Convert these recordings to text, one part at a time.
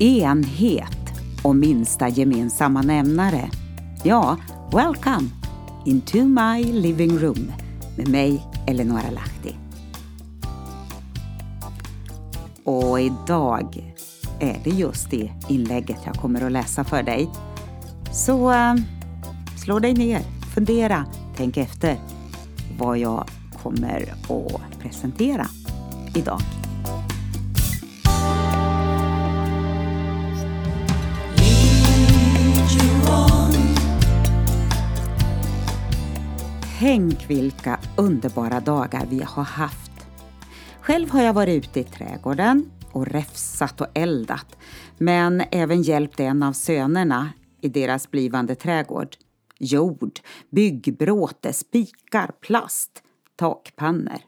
enhet och minsta gemensamma nämnare. Ja, welcome into my living room med mig, Eleonora Lahti. Och idag är det just det inlägget jag kommer att läsa för dig. Så äh, slå dig ner, fundera, tänk efter vad jag kommer att presentera idag. Tänk vilka underbara dagar vi har haft. Själv har jag varit ute i trädgården och räfsat och eldat, men även hjälpt en av sönerna i deras blivande trädgård. Jord, byggbråte, spikar, plast, takpannor.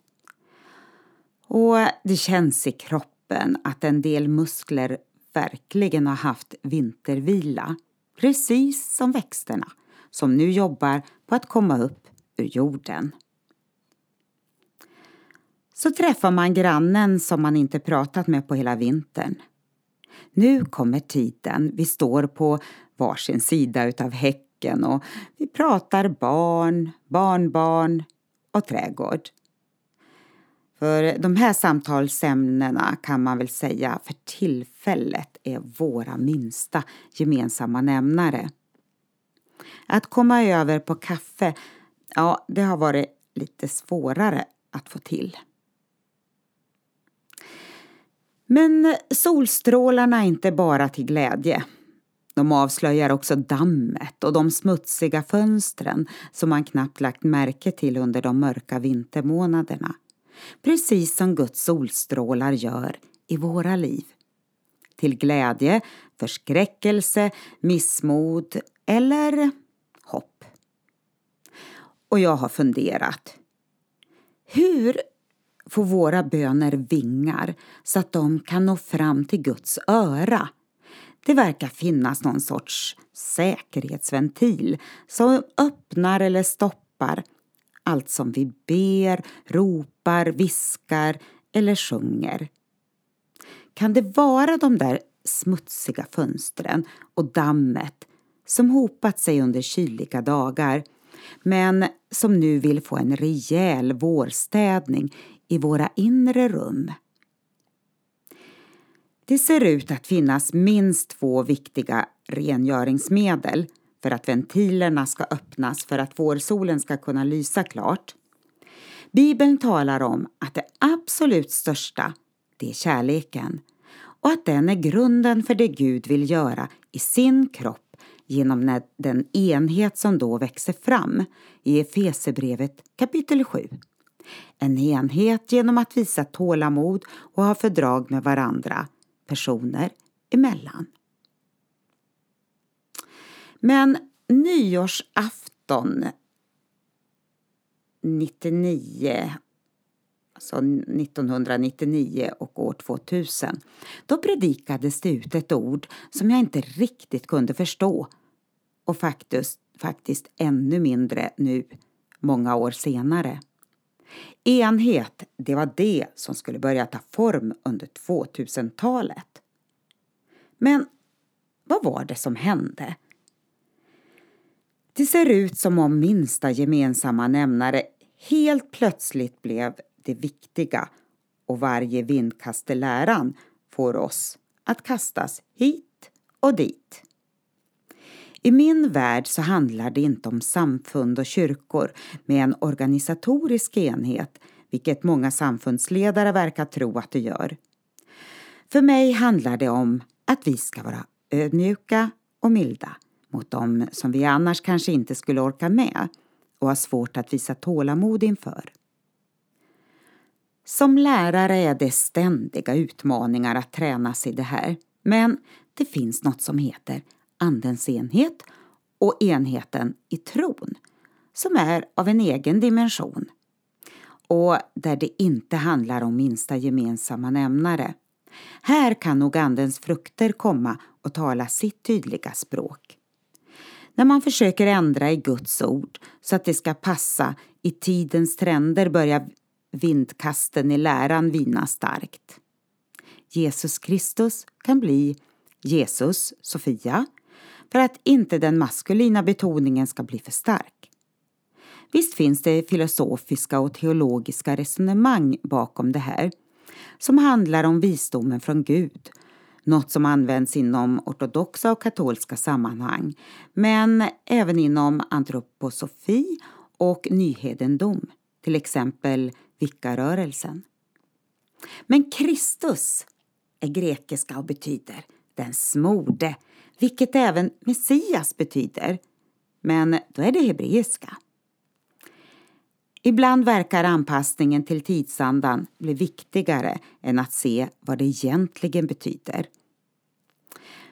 Och det känns i kroppen att en del muskler verkligen har haft vintervila. Precis som växterna som nu jobbar på att komma upp ur jorden. Så träffar man grannen som man inte pratat med på hela vintern. Nu kommer tiden vi står på varsin sida utav häcken och vi pratar barn, barnbarn och trädgård. För de här samtalsämnena kan man väl säga för tillfället är våra minsta gemensamma nämnare. Att komma över på kaffe ja, det har varit lite svårare att få till. Men solstrålarna är inte bara till glädje. De avslöjar också dammet och de smutsiga fönstren som man knappt lagt märke till under de mörka vintermånaderna. Precis som Guds solstrålar gör i våra liv. Till glädje, förskräckelse, missmod eller och jag har funderat. Hur får våra böner vingar så att de kan nå fram till Guds öra? Det verkar finnas någon sorts säkerhetsventil som öppnar eller stoppar allt som vi ber, ropar, viskar eller sjunger. Kan det vara de där smutsiga fönstren och dammet som hopat sig under kyliga dagar men som nu vill få en rejäl vårstädning i våra inre rum. Det ser ut att finnas minst två viktiga rengöringsmedel för att ventilerna ska öppnas för att vårsolen ska kunna lysa klart. Bibeln talar om att det absolut största, det är kärleken och att den är grunden för det Gud vill göra i sin kropp genom den enhet som då växer fram i Efesebrevet kapitel 7. En enhet genom att visa tålamod och ha fördrag med varandra, personer emellan. Men nyårsafton 99 alltså 1999 och år 2000, då predikades det ut ett ord som jag inte riktigt kunde förstå och faktiskt, faktiskt ännu mindre nu, många år senare. Enhet, det var det som skulle börja ta form under 2000-talet. Men vad var det som hände? Det ser ut som om minsta gemensamma nämnare helt plötsligt blev det viktiga och varje vindkast i läran får oss att kastas hit och dit. I min värld så handlar det inte om samfund och kyrkor med en organisatorisk enhet, vilket många samfundsledare verkar tro att det gör. För mig handlar det om att vi ska vara ödmjuka och milda mot dem som vi annars kanske inte skulle orka med och har svårt att visa tålamod inför. Som lärare är det ständiga utmaningar att tränas i det här, men det finns något som heter Andens enhet och enheten i tron som är av en egen dimension och där det inte handlar om minsta gemensamma nämnare. Här kan nog Andens frukter komma och tala sitt tydliga språk. När man försöker ändra i Guds ord så att det ska passa i tidens trender börjar vindkasten i läran vina starkt. Jesus Kristus kan bli Jesus, Sofia, för att inte den maskulina betoningen ska bli för stark. Visst finns det filosofiska och teologiska resonemang bakom det här som handlar om visdomen från Gud, något som används inom ortodoxa och katolska sammanhang, men även inom antroposofi och nyhedendom, till exempel vickarörelsen. Men Kristus är grekiska och betyder den smorde, vilket även Messias betyder, men då är det hebreiska. Ibland verkar anpassningen till tidsandan bli viktigare än att se vad det egentligen betyder.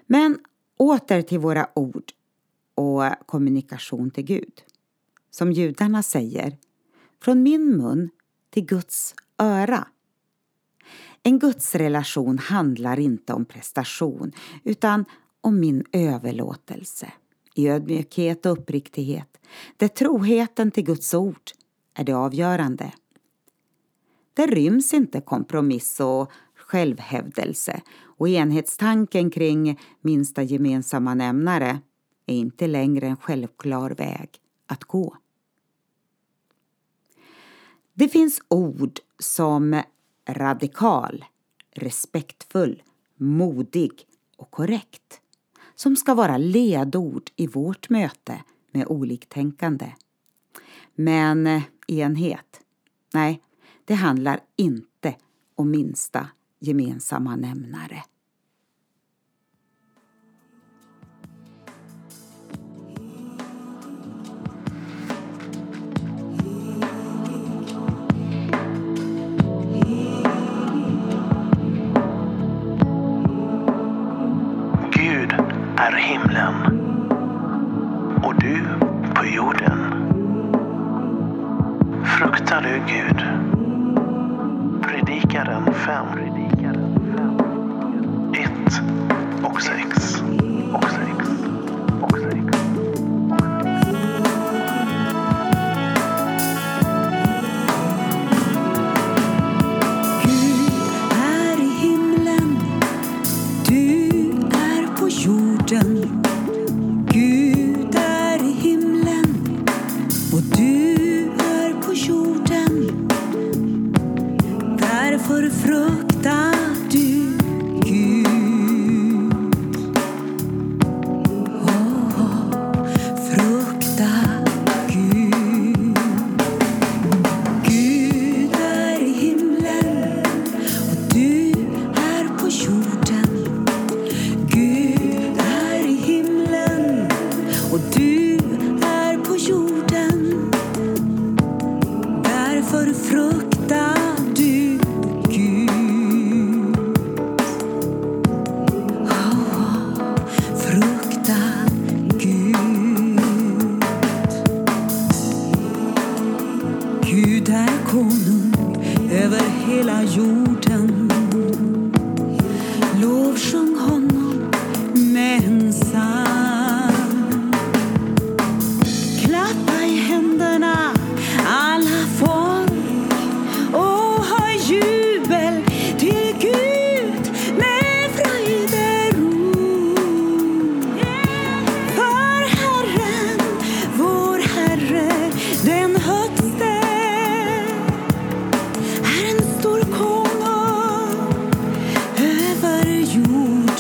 Men åter till våra ord och kommunikation till Gud. Som judarna säger, från min mun till Guds öra. En gudsrelation handlar inte om prestation utan om min överlåtelse i ödmjukhet och uppriktighet där troheten till Guds ord är det avgörande. Där ryms inte kompromiss och självhävdelse och enhetstanken kring minsta gemensamma nämnare är inte längre en självklar väg att gå. Det finns ord som radikal, respektfull, modig och korrekt som ska vara ledord i vårt möte med oliktänkande. Men eh, enhet, nej, det handlar inte om minsta gemensamma nämnare. Är himlen och du på jorden. Fruktar du Gud? Predikaren 5. 1 och 6. Och 6. Jorden.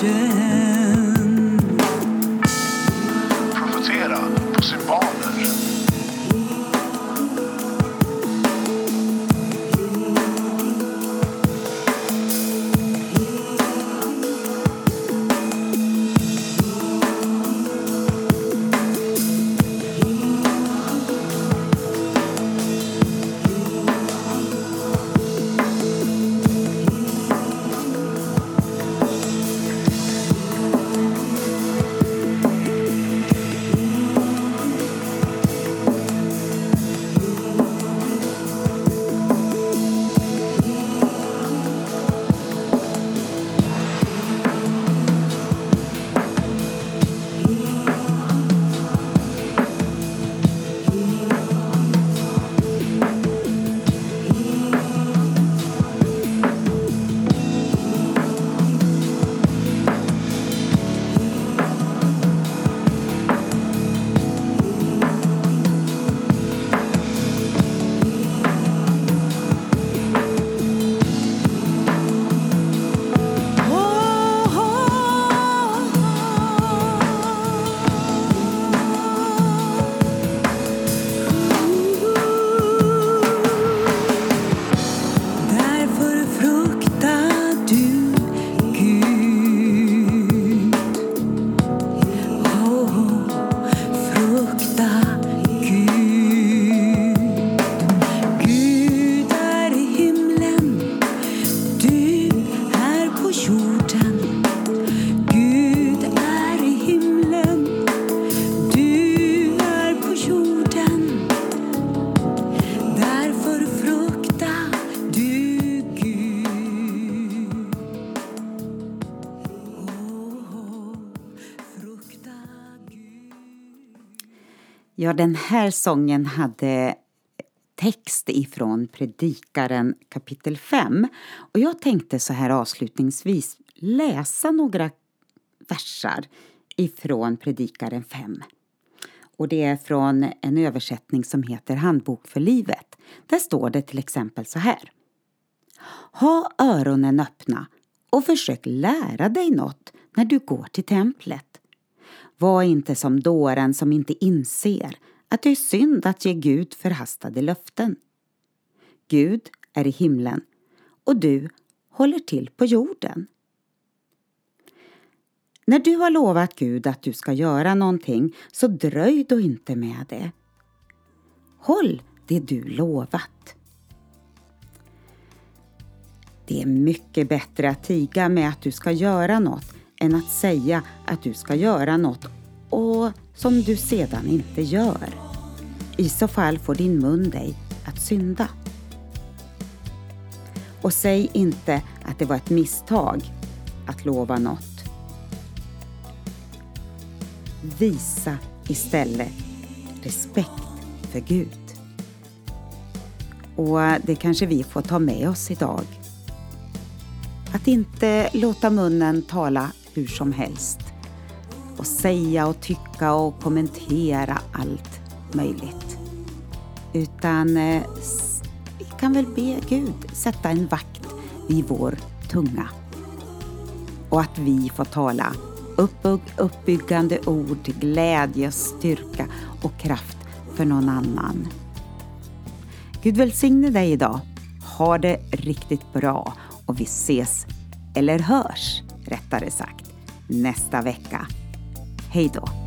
觉。Ja, den här sången hade text ifrån Predikaren kapitel 5. Och jag tänkte så här avslutningsvis läsa några versar ifrån Predikaren 5. Och det är från en översättning som heter Handbok för livet. Där står det till exempel så här. Ha öronen öppna och försök lära dig något när du går till templet. Var inte som dåren som inte inser att det är synd att ge Gud förhastade löften. Gud är i himlen och du håller till på jorden. När du har lovat Gud att du ska göra någonting så dröj då inte med det. Håll det du lovat. Det är mycket bättre att tiga med att du ska göra något än att säga att du ska göra något och som du sedan inte gör. I så fall får din mun dig att synda. Och säg inte att det var ett misstag att lova något. Visa istället respekt för Gud. Och det kanske vi får ta med oss idag. Att inte låta munnen tala hur som helst och säga och tycka och kommentera allt möjligt. Utan eh, vi kan väl be Gud sätta en vakt vid vår tunga. Och att vi får tala uppbyggande ord, glädje, styrka och kraft för någon annan. Gud välsigne dig idag. Ha det riktigt bra och vi ses, eller hörs rättare sagt, nästa vecka. Hej då!